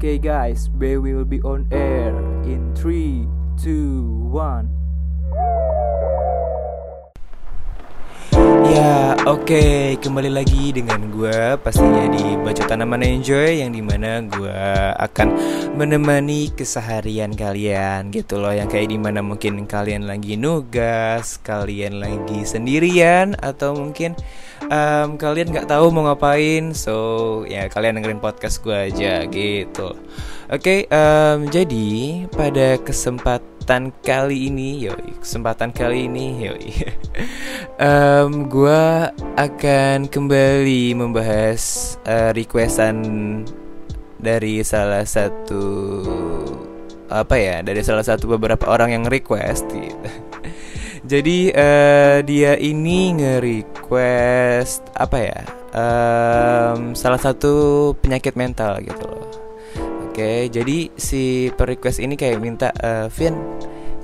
Okay guys, we will be on air in 3, 2, 1 oke, kembali lagi dengan gue pastinya di Baca Tanaman Enjoy yang di mana gue akan menemani keseharian kalian gitu loh yang kayak di mana mungkin kalian lagi nugas, kalian lagi sendirian atau mungkin um, kalian nggak tahu mau ngapain, so ya kalian dengerin podcast gue aja gitu. Oke, um, jadi pada kesempatan kali ini, yoi, kesempatan kali ini, yoi, um, gue akan kembali membahas uh, requestan dari salah satu apa ya, dari salah satu beberapa orang yang request gitu. Jadi uh, dia ini nge-request apa ya? Um, salah satu penyakit mental gitu loh Oke, jadi si per request ini kayak minta uh, Vin,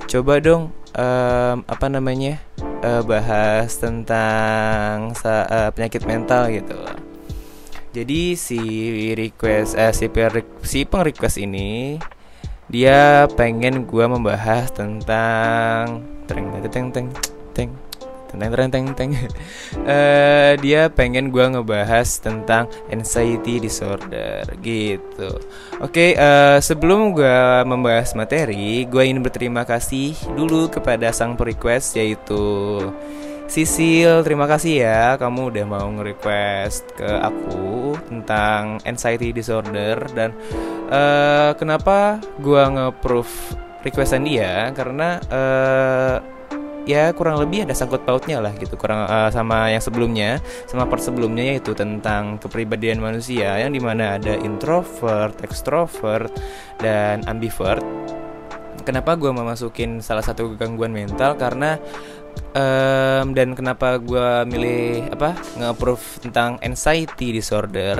coba dong um, apa namanya uh, bahas tentang uh, penyakit mental gitu. Jadi si request uh, si per si peng request ini dia pengen gua membahas tentang teng teng teng teng tentang tentang teng teng. Uh, dia pengen gue ngebahas tentang anxiety disorder gitu. Oke okay, uh, eh, sebelum gue membahas materi gue ingin berterima kasih dulu kepada sang request yaitu Sisil, terima kasih ya kamu udah mau nge-request ke aku tentang anxiety disorder dan uh, kenapa gua nge-proof requestan dia? Karena uh, ya kurang lebih ada sangkut pautnya lah gitu. Kurang uh, sama yang sebelumnya sama part sebelumnya yaitu tentang kepribadian manusia yang di mana ada introvert, extrovert dan ambivert. Kenapa gue memasukin salah satu gangguan mental? Karena um, dan kenapa gue milih apa nge-proof tentang anxiety disorder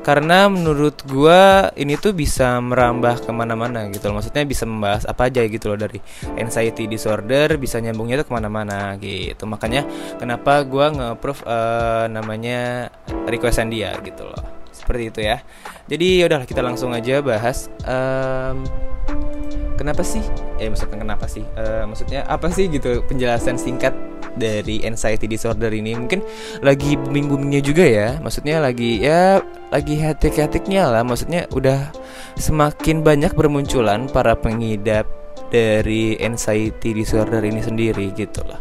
karena menurut gue ini tuh bisa merambah ke mana-mana gitu loh. Maksudnya bisa membahas apa aja gitu loh. Dari anxiety disorder bisa nyambungnya tuh ke mana-mana gitu. Makanya kenapa gue nge-proof uh, namanya requestan dia gitu loh. Seperti itu ya. Jadi yaudahlah kita langsung aja bahas um, kenapa sih? Eh maksudnya kenapa sih? Uh, maksudnya apa sih gitu penjelasan singkat dari anxiety disorder ini? Mungkin lagi booming-boomingnya juga ya. Maksudnya lagi ya lagi hati-hatinya lah. Maksudnya udah semakin banyak bermunculan para pengidap dari anxiety disorder ini sendiri gitu lah.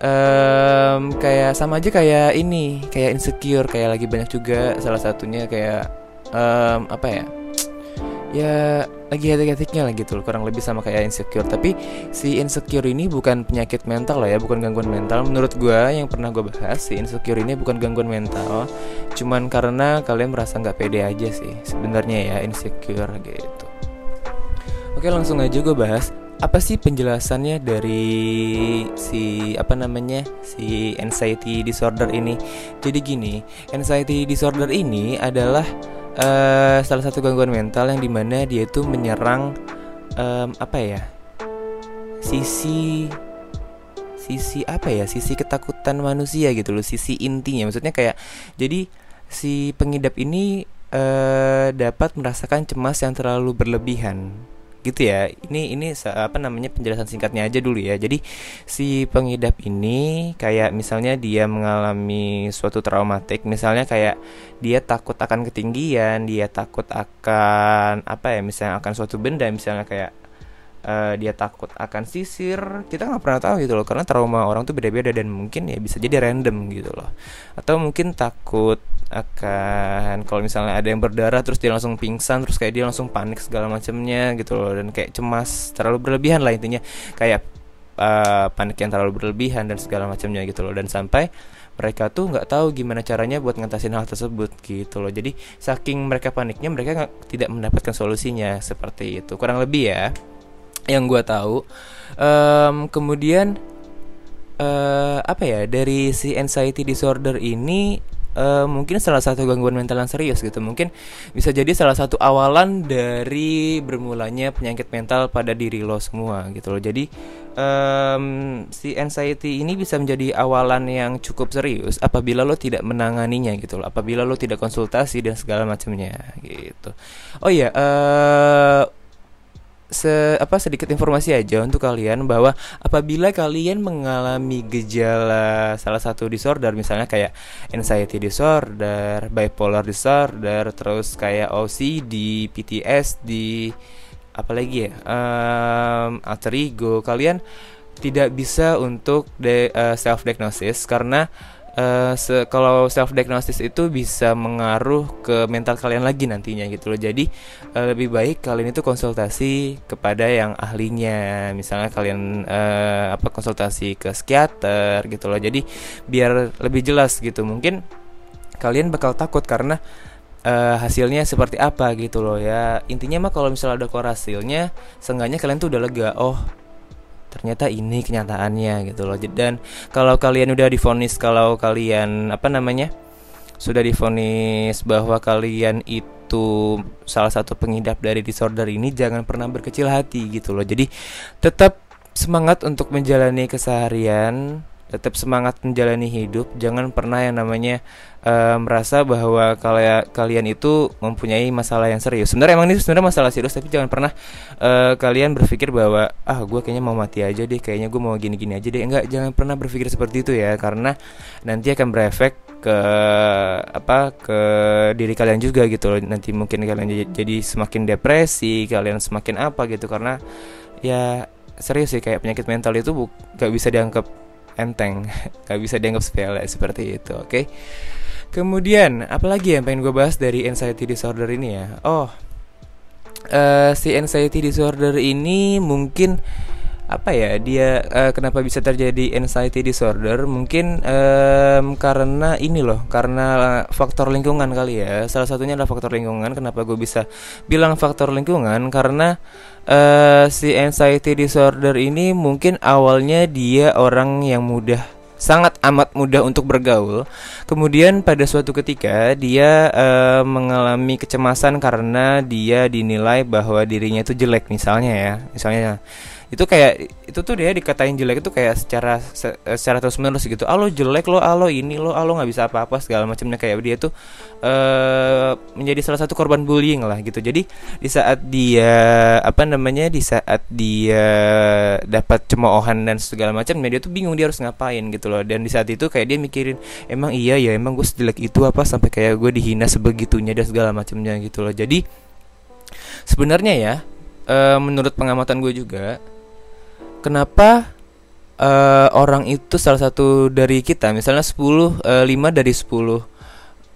Um, kayak sama aja kayak ini kayak insecure kayak lagi banyak juga salah satunya kayak um, apa ya? Ya lagi hati-hatinya lah gitu kurang lebih sama kayak insecure. Tapi si insecure ini bukan penyakit mental lah ya bukan gangguan mental. Menurut gue yang pernah gue bahas si insecure ini bukan gangguan mental. Cuman karena kalian merasa nggak pede aja sih sebenarnya ya insecure gitu. Oke langsung aja gue bahas apa sih penjelasannya dari si apa namanya si anxiety disorder ini? Jadi gini anxiety disorder ini adalah uh, salah satu gangguan mental yang di mana dia itu menyerang um, apa ya sisi sisi apa ya sisi ketakutan manusia gitu loh sisi intinya. Maksudnya kayak jadi si pengidap ini uh, dapat merasakan cemas yang terlalu berlebihan gitu ya. Ini ini apa namanya penjelasan singkatnya aja dulu ya. Jadi si pengidap ini kayak misalnya dia mengalami suatu traumatik misalnya kayak dia takut akan ketinggian dia takut akan apa ya misalnya akan suatu benda misalnya kayak uh, dia takut akan sisir. Kita nggak pernah tahu gitu loh karena trauma orang tuh beda-beda dan mungkin ya bisa jadi random gitu loh. Atau mungkin takut akan kalau misalnya ada yang berdarah terus dia langsung pingsan terus kayak dia langsung panik segala macamnya gitu loh dan kayak cemas terlalu berlebihan lah intinya. Kayak uh, panik yang terlalu berlebihan dan segala macamnya gitu loh. Dan sampai mereka tuh nggak tahu gimana caranya buat ngatasin hal tersebut gitu loh. Jadi saking mereka paniknya mereka gak, tidak mendapatkan solusinya seperti itu. Kurang lebih ya yang gue tahu um, kemudian uh, apa ya dari si anxiety disorder ini uh, mungkin salah satu gangguan mental yang serius gitu. Mungkin bisa jadi salah satu awalan dari bermulanya penyakit mental pada diri lo semua gitu loh. Jadi um, si anxiety ini bisa menjadi awalan yang cukup serius apabila lo tidak menanganinya gitu loh. Apabila lo tidak konsultasi dan segala macamnya gitu. Oh iya uh, se apa sedikit informasi aja untuk kalian bahwa apabila kalian mengalami gejala salah satu disorder misalnya kayak anxiety disorder, bipolar disorder, terus kayak OCD, PTSD, apalagi ya, um, alter ego, kalian tidak bisa untuk de, uh, self diagnosis karena uh, se kalau self diagnosis itu bisa mengaruh ke mental kalian lagi nantinya gitu loh. Jadi uh, lebih baik kalian itu konsultasi kepada yang ahlinya. Misalnya kalian uh, apa konsultasi ke psikiater gitu loh. Jadi biar lebih jelas gitu. Mungkin kalian bakal takut karena uh, hasilnya seperti apa gitu loh ya. Intinya mah kalau misalnya ada keluar hasilnya, seenggaknya kalian tuh udah lega. Oh, ternyata ini kenyataannya gitu loh. Dan kalau kalian udah difonis kalau kalian apa namanya sudah difonis bahwa kalian itu salah satu pengidap dari disorder ini jangan pernah berkecil hati gitu loh. Jadi tetap semangat untuk menjalani keseharian tetap semangat menjalani hidup. Jangan pernah yang namanya uh, merasa bahwa kalian kalian itu mempunyai masalah yang serius. Sebenarnya emang ini sebenarnya masalah serius tapi jangan pernah uh, kalian berpikir bahwa ah gue kayaknya mau mati aja deh kayaknya gue mau gini-gini aja deh. Enggak jangan pernah berpikir seperti itu ya karena nanti akan berefek ke apa ke diri kalian juga gitu loh. Nanti mungkin kalian jadi semakin depresi kalian semakin apa gitu karena ya serius sih kayak penyakit mental itu gak bisa dianggap enteng gak bisa dianggap sepele seperti itu oke okay? kemudian apalagi yang pengen gue bahas dari anxiety disorder ini ya oh uh, si anxiety disorder ini mungkin apa ya dia uh, kenapa bisa terjadi anxiety disorder mungkin um, karena ini loh karena faktor lingkungan kali ya salah satunya adalah faktor lingkungan kenapa gue bisa bilang faktor lingkungan karena uh, si anxiety disorder ini mungkin awalnya dia orang yang mudah sangat amat mudah untuk bergaul. Kemudian pada suatu ketika dia uh, mengalami kecemasan karena dia dinilai bahwa dirinya itu jelek misalnya ya. Misalnya itu kayak itu tuh dia dikatain jelek itu kayak secara secara terus menerus gitu alo jelek lo alo ini lo alo nggak bisa apa apa segala macamnya. Kayak dia tuh uh, menjadi salah satu korban bullying lah gitu. Jadi di saat dia apa namanya di saat dia dapat cemoohan dan segala macam dia tuh bingung dia harus ngapain gitu loh. Dan di saat itu kayak dia mikirin emang iya ya emang gue sejelek itu apa sampai kayak gue dihina sebegitunya dan segala macamnya gitu loh. Jadi sebenarnya ya uh, menurut pengamatan gue juga kenapa uh, orang itu salah satu dari kita misalnya 10 uh, 5 dari 10 uh,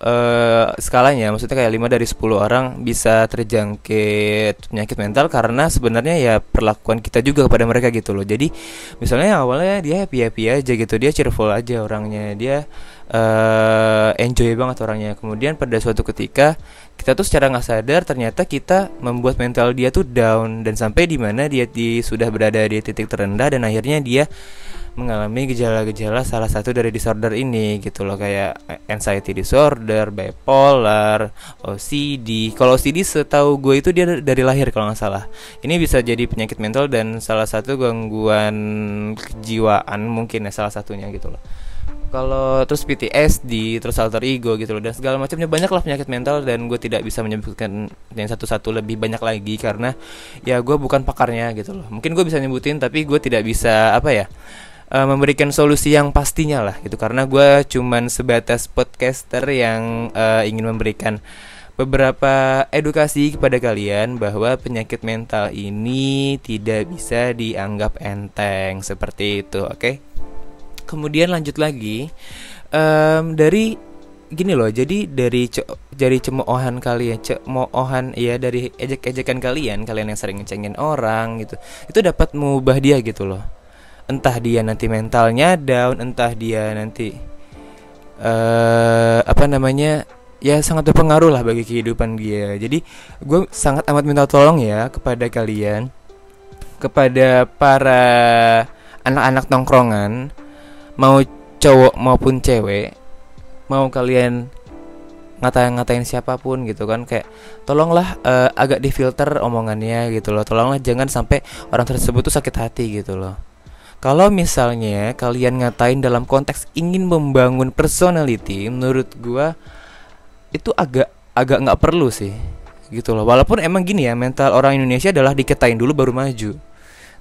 eh, skalanya maksudnya kayak 5 dari 10 orang bisa terjangkit penyakit mental karena sebenarnya ya perlakuan kita juga kepada mereka gitu loh. Jadi misalnya awalnya dia happy-happy aja gitu, dia cheerful aja orangnya, dia uh, enjoy banget orangnya. Kemudian pada suatu ketika kita tuh secara nggak sadar ternyata kita membuat mental dia tuh down dan sampai di mana dia di, sudah berada di titik terendah dan akhirnya dia mengalami gejala-gejala salah satu dari disorder ini gitu loh kayak anxiety disorder, bipolar, OCD. Kalau OCD setahu gue itu dia dari lahir kalau nggak salah. Ini bisa jadi penyakit mental dan salah satu gangguan kejiwaan mungkin ya salah satunya gitu loh kalau terus PTSD terus alter ego gitu loh dan segala macamnya banyak lah penyakit mental dan gue tidak bisa menyebutkan yang satu-satu lebih banyak lagi karena ya gue bukan pakarnya gitu loh mungkin gue bisa nyebutin tapi gue tidak bisa apa ya uh, memberikan solusi yang pastinya lah gitu karena gue cuman sebatas podcaster yang uh, ingin memberikan beberapa edukasi kepada kalian bahwa penyakit mental ini tidak bisa dianggap enteng seperti itu oke okay? Kemudian lanjut lagi um, dari gini loh jadi dari ce dari cemoohan kalian cemoohan ya dari ejek-ejekan kalian kalian yang sering ngecengin orang gitu itu dapat mengubah dia gitu loh. Entah dia nanti mentalnya down entah dia nanti uh, apa namanya ya sangat berpengaruh lah bagi kehidupan dia. Jadi gue sangat amat minta tolong ya kepada kalian kepada para anak-anak nongkrongan mau cowok maupun cewek mau kalian ngatain-ngatain siapa pun gitu kan kayak tolonglah uh, agak difilter omongannya gitu loh. Tolonglah jangan sampai orang tersebut tuh sakit hati gitu loh. Kalau misalnya kalian ngatain dalam konteks ingin membangun personality menurut gua itu agak agak nggak perlu sih gitu loh. Walaupun emang gini ya mental orang Indonesia adalah diketain dulu baru maju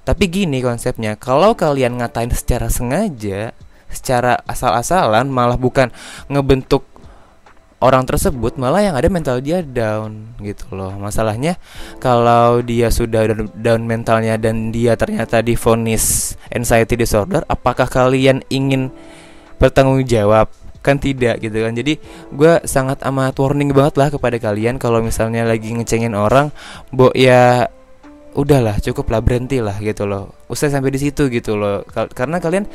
tapi gini konsepnya kalau kalian ngatain secara sengaja secara asal-asalan malah bukan ngebentuk orang tersebut malah yang ada mental dia down gitu loh. Masalahnya kalau dia sudah down mentalnya dan dia ternyata difonis anxiety disorder apakah kalian ingin bertanggung jawab? Kan tidak gitu kan. Jadi gue sangat amat warning banget lah kepada kalian kalau misalnya lagi ngecengin orang bo ya udahlah cukup lah berhenti lah gitu loh usai sampai di situ gitu loh karena kalian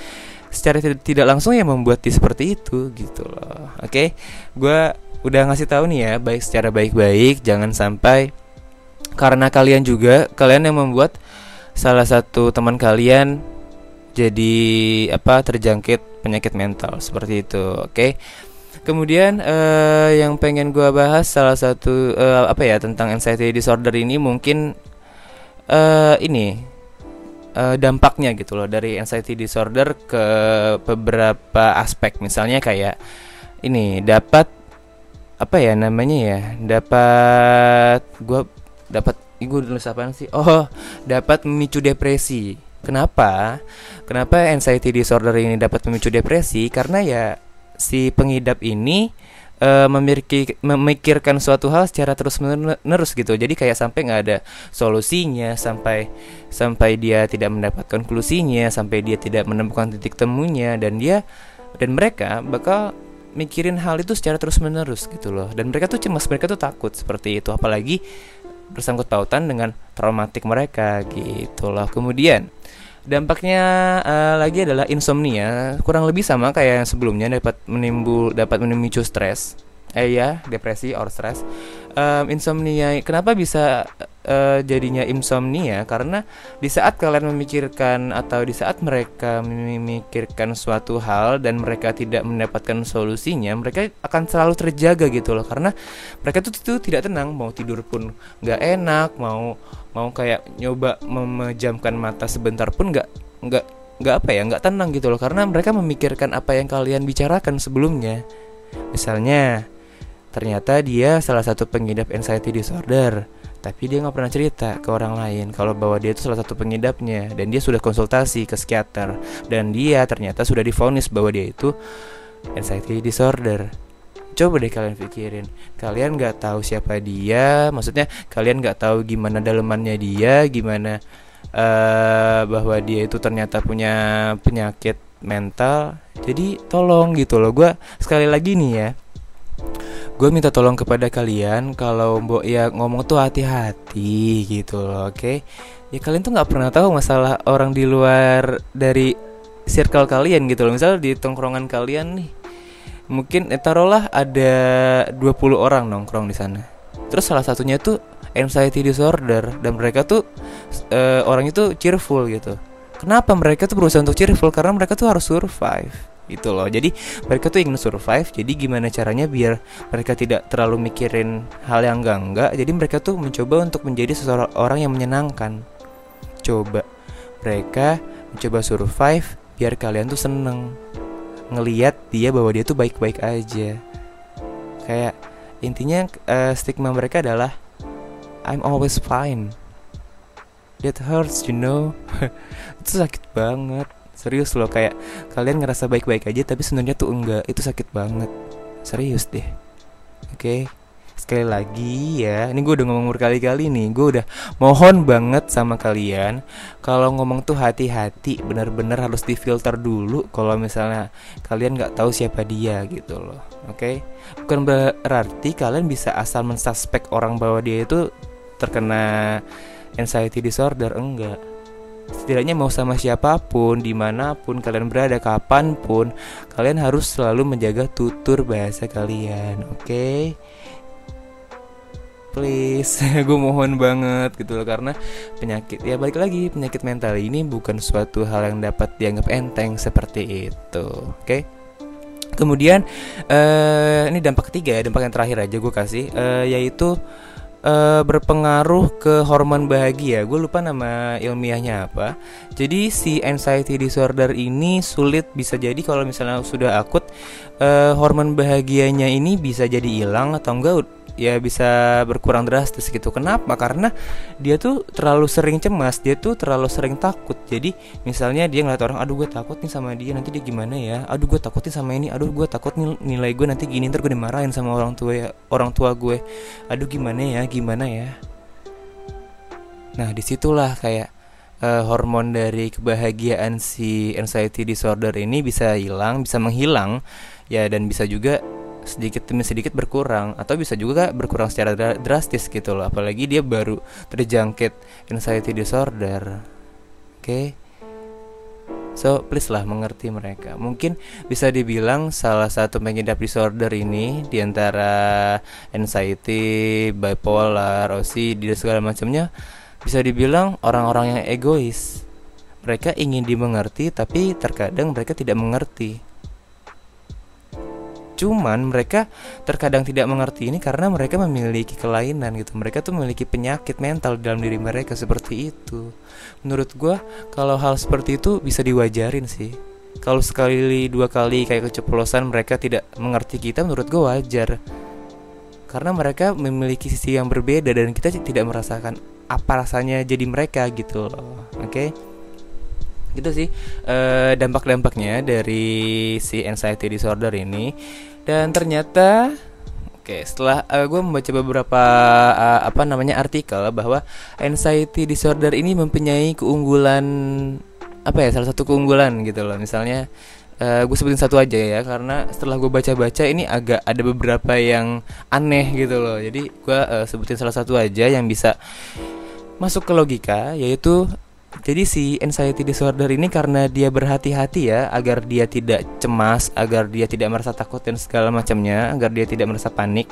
secara tidak langsung ya membuat dia seperti itu gitu loh oke okay? gue udah ngasih tahu nih ya baik secara baik-baik jangan sampai karena kalian juga kalian yang membuat salah satu teman kalian jadi apa terjangkit penyakit mental seperti itu oke okay? kemudian uh, yang pengen gue bahas salah satu uh, apa ya tentang anxiety disorder ini mungkin uh, ini uh, dampaknya gitu loh dari anxiety disorder ke beberapa aspek. Misalnya kayak ini dapat apa ya namanya ya dapat gua dapat gue nulis apa sih? Oh dapat memicu depresi. Kenapa? Kenapa anxiety disorder ini dapat memicu depresi? Karena ya si pengidap ini uh, memiliki memikirkan suatu hal secara terus menerus gitu. Jadi kayak sampai nggak ada solusinya sampai sampai dia tidak mendapat konklusinya sampai dia tidak menemukan titik temunya dan dia dan mereka bakal mikirin hal itu secara terus menerus gitu loh. Dan mereka tuh cemas mereka tuh takut seperti itu. Apalagi bersangkut pautan dengan traumatik mereka gitu loh. Kemudian Dampaknya uh, lagi adalah insomnia, kurang lebih sama kayak yang sebelumnya dapat menimbul dapat memicu stres. Eh ya, depresi or stres. Um, insomnia, kenapa bisa uh, jadinya insomnia? Karena di saat kalian memikirkan atau di saat mereka memikirkan suatu hal dan mereka tidak mendapatkan solusinya, mereka akan selalu terjaga gitu loh. Karena mereka tuh, tuh tidak tenang, mau tidur pun nggak enak, mau mau kayak nyoba memejamkan mata sebentar pun nggak nggak nggak apa ya nggak tenang gitu loh karena mereka memikirkan apa yang kalian bicarakan sebelumnya misalnya ternyata dia salah satu pengidap anxiety disorder. Tapi dia nggak pernah cerita ke orang lain kalau bahwa dia itu salah satu pengidapnya. Dan dia sudah konsultasi ke psikiater. Dan dia ternyata sudah difonis bahwa dia itu anxiety disorder. Coba deh kalian pikirin. Kalian nggak tahu siapa dia? Maksudnya kalian nggak tahu gimana dalemannya dia? Gimana uh, bahwa dia itu ternyata punya penyakit mental? Jadi tolong gitu loh. Gue sekali lagi nih ya gue minta tolong kepada kalian kalau mbok ya ngomong tuh hati-hati gitu loh oke? Okay? ya kalian tuh nggak pernah tahu masalah orang di luar dari circle kalian gitu loh. Misal di tongkrongan kalian nih mungkin eh, taruhlah ada 20 orang nongkrong di sana. Terus salah satunya tuh anxiety disorder dan mereka tuh uh, orang itu cheerful gitu. Kenapa mereka tuh berusaha untuk cheerful? Karena mereka tuh harus survive gitu loh. Jadi mereka tuh ingin survive. Jadi gimana caranya biar mereka tidak terlalu mikirin hal yang enggak enggak jadi mereka tuh mencoba untuk menjadi seseorang yang menyenangkan. Coba mereka mencoba survive biar kalian tuh seneng. Ngeliat dia bahwa dia tuh baik-baik aja. Kayak intinya uh, stigma mereka adalah I'm always fine. That hurts you know. Itu sakit banget serius loh kayak kalian ngerasa baik-baik aja tapi sebenarnya tuh enggak. Itu sakit banget. Serius deh. Oke. Okay? sekali lagi ya ini gue udah ngomong berkali-kali nih. Gue udah mohon banget sama kalian kalau ngomong tuh hati-hati. Bener-bener harus difilter dulu kalau misalnya kalian nggak tahu siapa dia gitu loh. Oke? Okay? bukan berarti kalian bisa asal mensuspek orang bahwa dia itu terkena anxiety disorder. Enggak setidaknya mau sama siapa pun di mana pun kalian berada kapan pun kalian harus selalu menjaga tutur bahasa kalian oke okay? please gue mohon banget gitu loh karena penyakit ya balik lagi penyakit mental ini bukan suatu hal yang dapat dianggap enteng seperti itu oke okay? Kemudian uh, ini dampak ketiga ya, dampak yang terakhir aja gue kasih, uh, yaitu uh, berpengaruh ke hormon bahagia. Gue lupa nama ilmiahnya apa. Jadi si anxiety disorder ini sulit bisa jadi kalau misalnya sudah akut, uh, hormon bahagianya ini bisa jadi hilang atau enggak ya bisa berkurang drastis gitu. Kenapa? Karena dia tuh terlalu sering cemas, dia tuh terlalu sering takut. Jadi misalnya dia ngeliat orang, aduh gue takut nih sama dia, nanti dia gimana ya? Aduh gue takut nih sama ini, aduh gue takut nih nilai gue nanti gini, ntar gue dimarahin sama orang tua ya, orang tua gue. Aduh gimana ya, gimana ya? Nah di situlah kayak uh, hormon dari kebahagiaan si anxiety disorder ini bisa hilang, bisa menghilang ya dan bisa juga sedikit demi sedikit berkurang atau bisa juga berkurang secara drastis gitu loh. Apalagi dia baru terjangkit anxiety disorder. Oke? Okay? so please lah mengerti mereka. Mungkin bisa dibilang salah satu pengidap disorder ini di antara anxiety bipolar OCD dan segala macamnya bisa dibilang orang-orang yang egois. Mereka ingin dimengerti tapi terkadang mereka tidak mengerti Cuman mereka terkadang tidak mengerti ini karena mereka memiliki kelainan gitu. Mereka tuh memiliki penyakit mental dalam diri mereka seperti itu. Menurut gue kalau hal seperti itu bisa diwajarin sih. Kalau sekali dua kali kayak keceplosan mereka tidak mengerti kita menurut gue wajar. Karena mereka memiliki sisi yang berbeda dan kita tidak merasakan apa rasanya jadi mereka gitu loh. Oke. Okay? gitu sih uh, dampak-dampaknya dari si anxiety disorder ini dan ternyata Oke, setelah uh, gue membaca beberapa uh, apa namanya artikel bahwa anxiety disorder ini mempunyai keunggulan apa ya salah satu keunggulan gitu loh. Misalnya uh, gue sebutin satu aja ya karena setelah gue baca-baca ini agak ada beberapa yang aneh gitu loh. Jadi gue uh, sebutin salah satu aja yang bisa masuk ke logika yaitu jadi si anxiety disorder ini karena dia berhati-hati ya agar dia tidak cemas, agar dia tidak merasa takut dan segala macamnya, agar dia tidak merasa panik.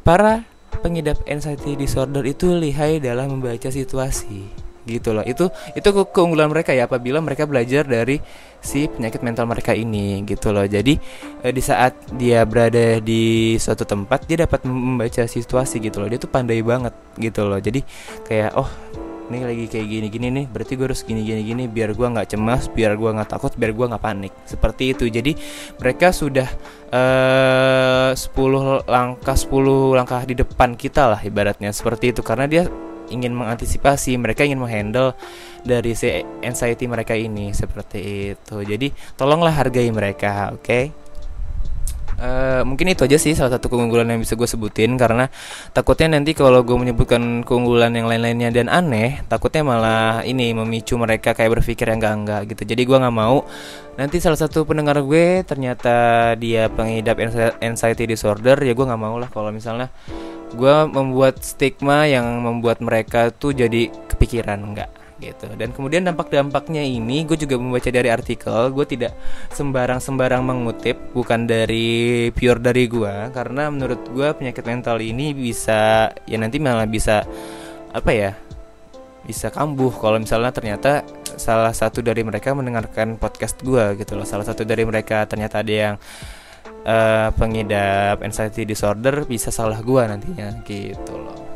Para pengidap anxiety disorder itu lihai dalam membaca situasi gitu loh. Itu itu ke keunggulan mereka ya apabila mereka belajar dari si penyakit mental mereka ini gitu loh. Jadi eh, di saat dia berada di suatu tempat dia dapat membaca situasi gitu loh. Dia tuh pandai banget gitu loh. Jadi kayak oh nih lagi kayak gini gini nih berarti gue harus gini gini gini biar gue nggak cemas biar gue nggak takut biar gue nggak panik. Seperti itu. Jadi mereka sudah eh, uh, 10 langkah 10 langkah di depan kita lah ibaratnya. Seperti itu. Karena dia ingin mengantisipasi mereka ingin menghandle dari si anxiety mereka ini. Seperti itu. Jadi tolonglah hargai mereka oke? okay? Uh, mungkin itu aja sih salah satu keunggulan yang bisa gue sebutin karena takutnya nanti kalau gue menyebutkan keunggulan yang lain-lainnya dan aneh takutnya malah ini memicu mereka kayak berpikir yang enggak enggak gitu. Jadi gue nggak mau. Nanti salah satu pendengar gue ternyata dia pengidap anxiety disorder ya gue nggak mau lah kalau misalnya gue membuat stigma yang membuat mereka tuh jadi kepikiran enggak gitu. Dan kemudian dampak-dampaknya ini gue juga membaca dari artikel gue tidak sembarang-sembarang mengutip bukan dari pure dari gue karena menurut gue penyakit mental ini bisa ya nanti malah bisa apa ya bisa kambuh kalau misalnya ternyata salah satu dari mereka mendengarkan podcast gue gitu loh. Salah satu dari mereka ternyata ada yang uh, pengidap anxiety disorder bisa salah gue nantinya gitu loh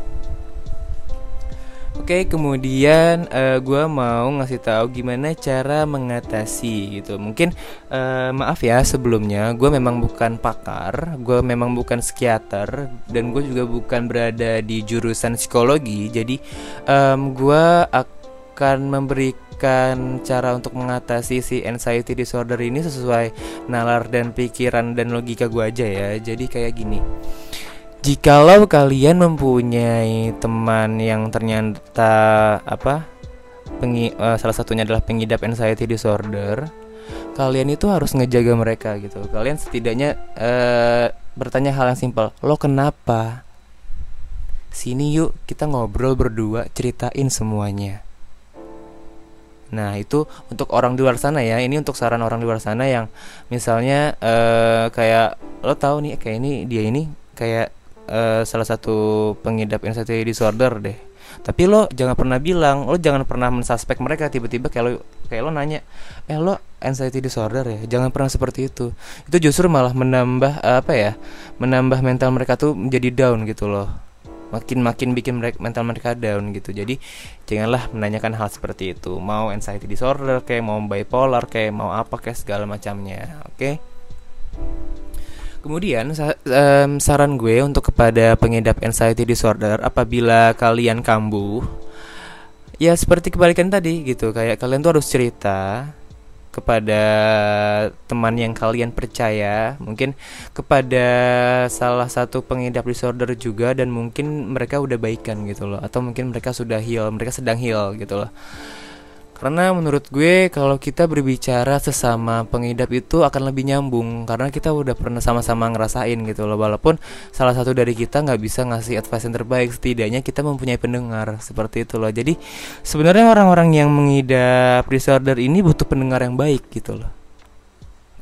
Oke, kemudian uh, eh, gue mau ngasih tahu gimana cara mengatasi gitu. Mungkin uh, maaf ya sebelumnya, gue memang bukan pakar, gue memang bukan psikiater, dan gue juga bukan berada di jurusan psikologi. Jadi um, gue akan memberikan cara untuk mengatasi si anxiety disorder ini sesuai nalar dan pikiran dan logika gue aja ya. Jadi kayak gini Jikalau kalian mempunyai teman yang ternyata apa pengi, uh, salah satunya adalah pengidap anxiety disorder, kalian itu harus ngejaga mereka gitu. Kalian setidaknya uh, bertanya hal yang simpel, lo kenapa? Sini yuk kita ngobrol berdua, ceritain semuanya. Nah itu untuk orang di luar sana ya. Ini untuk saran orang di luar sana yang misalnya uh, kayak lo tahu nih kayak ini dia ini kayak uh, salah satu pengidap anxiety disorder deh. Tapi lo jangan pernah bilang lo jangan pernah mensuspek mereka. Tiba-tiba kayak lo kayak lo nanya eh lo anxiety disorder ya? Jangan pernah seperti itu. Itu justru malah menambah apa ya menambah mental mereka tuh menjadi down gitu loh. Makin makin bikin mereka mental mereka down gitu. Jadi janganlah menanyakan hal seperti itu. Mau anxiety disorder kayak mau bipolar kayak mau apa kayak segala macamnya oke? okay? Kemudian saran gue untuk kepada pengidap anxiety disorder apabila kalian kambuh ya seperti kebalikan tadi gitu kayak kalian tuh harus cerita kepada teman yang kalian percaya mungkin kepada salah satu pengidap disorder juga dan mungkin mereka udah baikan gitu loh atau mungkin mereka sudah heal mereka sedang heal gitu loh karena menurut gue kalau kita berbicara sesama pengidap itu akan lebih nyambung. Karena kita udah pernah sama-sama ngerasain gitu loh. Walaupun salah satu dari kita nggak bisa ngasih advice yang terbaik. Setidaknya kita mempunyai pendengar. Seperti itu loh. Jadi sebenarnya orang-orang yang mengidap disorder ini butuh pendengar yang baik gitu loh.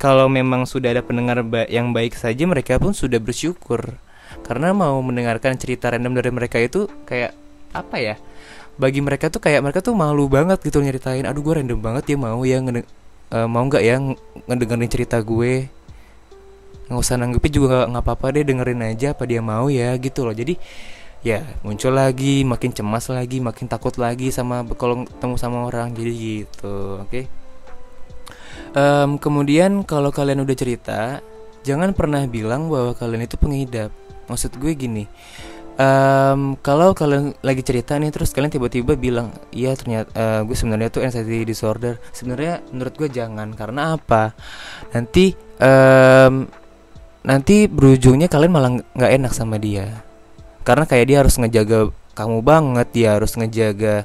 Kalau memang sudah ada pendengar yang baik saja mereka pun sudah bersyukur. Karena mau mendengarkan cerita random dari mereka itu kayak apa ya bagi mereka tuh kayak mereka tuh malu banget gitu nyeritain aduh gue random banget ya mau ya ngede uh, mau nggak ya ngedengerin cerita gue? Nggak usah nanggepi juga nggak apa-apa deh dengerin aja apa dia mau ya gitu loh. Jadi ya muncul lagi makin cemas lagi makin takut lagi sama kalau ketemu sama orang jadi gitu oke? Okay? um, kemudian kalau kalian udah cerita jangan pernah bilang bahwa kalian itu pengidap. Maksud gue gini um, kalau kalian lagi cerita nih terus kalian tiba-tiba bilang iya ternyata uh, gue sebenarnya tuh anxiety disorder. Sebenarnya menurut gue jangan karena apa? Nanti um, nanti berujungnya kalian malah nggak enak sama dia. Karena kayak dia harus ngejaga kamu banget dia harus ngejaga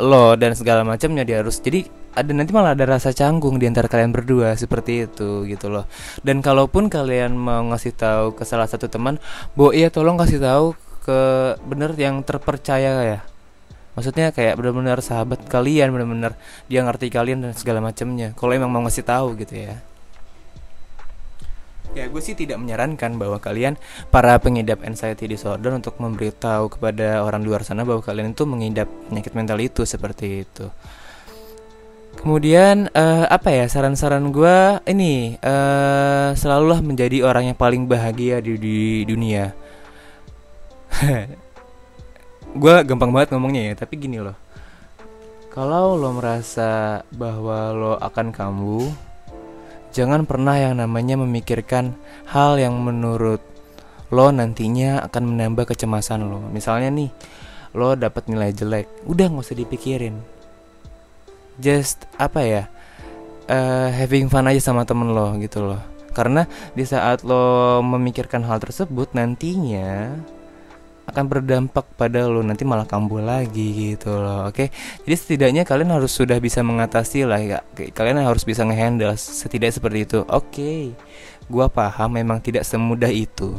lo dan segala macamnya dia harus jadi ada nanti malah ada rasa canggung di antara kalian berdua seperti itu gitu loh. Dan kalaupun kalian mau ngasih tahu ke salah satu teman bo iya tolong kasih tahu ke bener yang terpercaya ya? Maksudnya kayak benar-benar sahabat kalian benar-benar dia ngerti kalian dan segala macamnya kalau emang mau ngasih tahu gitu ya. Ya gue sih tidak menyarankan bahwa kalian para pengidap anxiety disorder untuk memberitahu kepada orang luar sana bahwa kalian itu mengidap penyakit mental itu seperti itu. Kemudian uh, apa ya saran-saran gue ini uh, selalulah menjadi orang yang paling bahagia di, di dunia gue gampang banget ngomongnya ya tapi gini loh. Kalau lo merasa bahwa lo akan kambuh jangan pernah yang namanya memikirkan hal yang menurut lo nantinya akan menambah kecemasan lo. Misalnya nih lo dapat nilai jelek udah nggak usah dipikirin. Just apa ya uh, having fun aja sama temen lo gitu loh. Karena di saat lo memikirkan hal tersebut nantinya akan berdampak pada lo nanti malah kambuh lagi gitu loh oke? Jadi setidaknya kalian harus sudah bisa mengatasi lah ya kalian harus bisa ngehandle setidaknya seperti itu. Oke gua paham memang tidak semudah itu.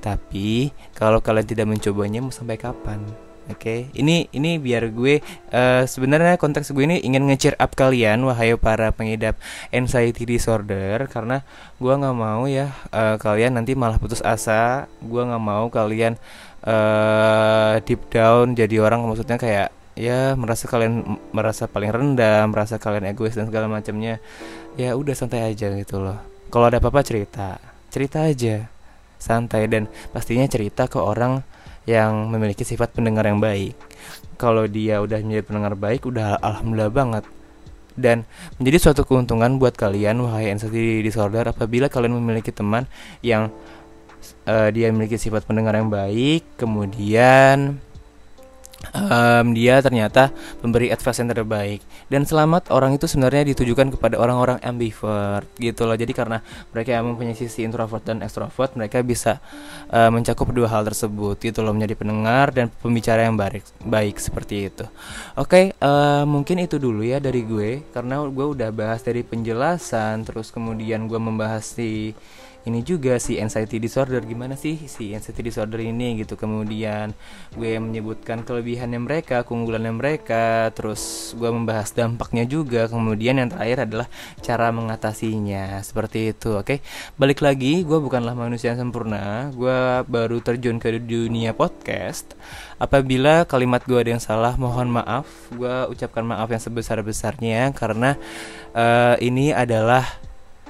Tapi kalau kalian tidak mencobanya mau sampai kapan? Oke, okay. ini ini biar gue uh, sebenarnya konteks gue ini ingin nge up kalian wahai para pengidap anxiety disorder karena gue nggak mau ya uh, kalian nanti malah putus asa, gue nggak mau kalian uh, deep down jadi orang maksudnya kayak ya merasa kalian merasa paling rendah, merasa kalian egois dan segala macamnya. Ya udah santai aja gitu loh. Kalau ada apa-apa cerita, cerita aja, santai dan pastinya cerita ke orang yang memiliki sifat pendengar yang baik. Kalau dia udah menjadi pendengar baik, udah alhamdulillah banget. Dan menjadi suatu keuntungan buat kalian wahai anxiety disorder apabila kalian memiliki teman yang uh, dia memiliki sifat pendengar yang baik, kemudian um, dia ternyata memberi advice yang terbaik. Dan selamat orang itu sebenarnya ditujukan kepada orang-orang ambivert gitu loh. Jadi karena mereka yang mempunyai sisi introvert dan extrovert mereka bisa uh, mencakup dua hal tersebut gitu loh menjadi pendengar dan pembicara yang baik baik seperti itu. Oke okay, uh, mungkin itu dulu ya dari gue karena gue udah bahas dari penjelasan terus kemudian gue membahas di ini juga si anxiety disorder. Gimana sih si anxiety disorder ini gitu. Kemudian gue menyebutkan kelebihannya mereka keunggulannya mereka terus gue membahas dampaknya juga. Kemudian yang terakhir adalah cara mengatasinya. Seperti itu oke? Balik lagi gue bukanlah manusia yang sempurna. Gue baru terjun ke dunia podcast. Apabila kalimat gue ada yang salah mohon maaf. Gue ucapkan maaf yang sebesar besarnya karena uh, ini adalah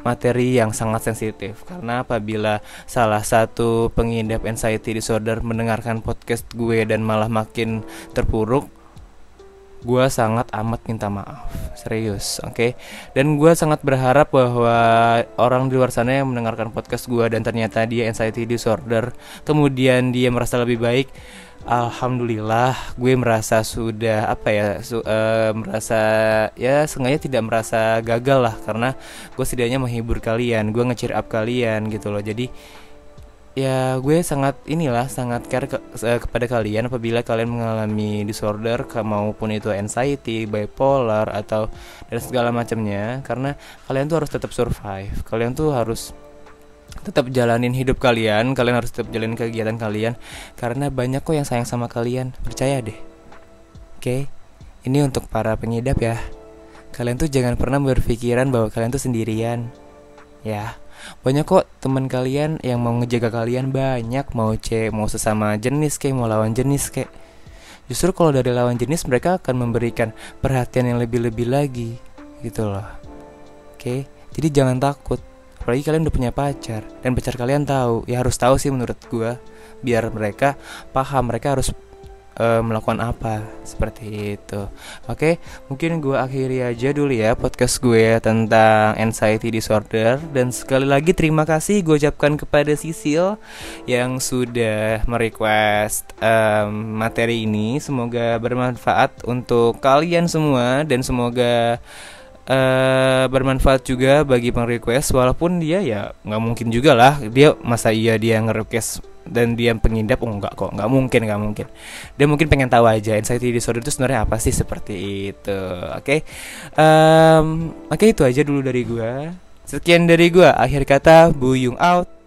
materi yang sangat sensitif. Karena apabila salah satu pengidap anxiety disorder mendengarkan podcast gue dan malah makin terpuruk gue sangat amat minta maaf serius oke okay? dan gue sangat berharap bahwa orang di luar sana yang mendengarkan podcast gue dan ternyata dia anxiety disorder kemudian dia merasa lebih baik Alhamdulillah gue merasa sudah apa ya su, uh, merasa ya sengaja tidak merasa gagal lah karena gue setidaknya menghibur kalian gue nge up kalian gitu loh jadi ya gue sangat inilah sangat care ke, uh, kepada kalian apabila kalian mengalami disorder maupun itu anxiety bipolar atau dan segala macamnya. Karena kalian tuh harus tetap survive. Kalian tuh harus tetap jalanin hidup kalian kalian harus tetap jalanin kegiatan kalian. Karena banyak kok yang sayang sama kalian. Percaya deh. Oke? Ini untuk para pengidap ya. Kalian tuh jangan pernah berpikiran bahwa kalian tuh sendirian. Ya banyak kok teman kalian yang mau ngejaga kalian banyak mau cek mau sesama jenis kayak mau lawan jenis kayak. Justru kalau dari lawan jenis mereka akan memberikan perhatian yang lebih-lebih lagi gitu loh. Oke jadi jangan takut. Apalagi kalian udah punya pacar dan pacar kalian tahu ya harus tahu sih menurut gue biar mereka paham mereka harus uh, melakukan apa seperti itu. Oke mungkin gue akhiri aja dulu ya podcast gue tentang anxiety disorder. Dan sekali lagi terima kasih gue ucapkan kepada Sisil yang sudah merequest um, materi ini. Semoga bermanfaat untuk kalian semua dan semoga uh, bermanfaat juga bagi peng-request. Walaupun dia ya nggak mungkin juga lah. Dia masa iya dia nge-request dan dia pengidap oh enggak kok nggak mungkin nggak mungkin. Dia mungkin pengen tahu aja anxiety disorder itu sebenarnya apa sih seperti itu oke? Okay? um, oke okay, itu aja dulu dari gua. Sekian dari gua. Akhir kata buyung out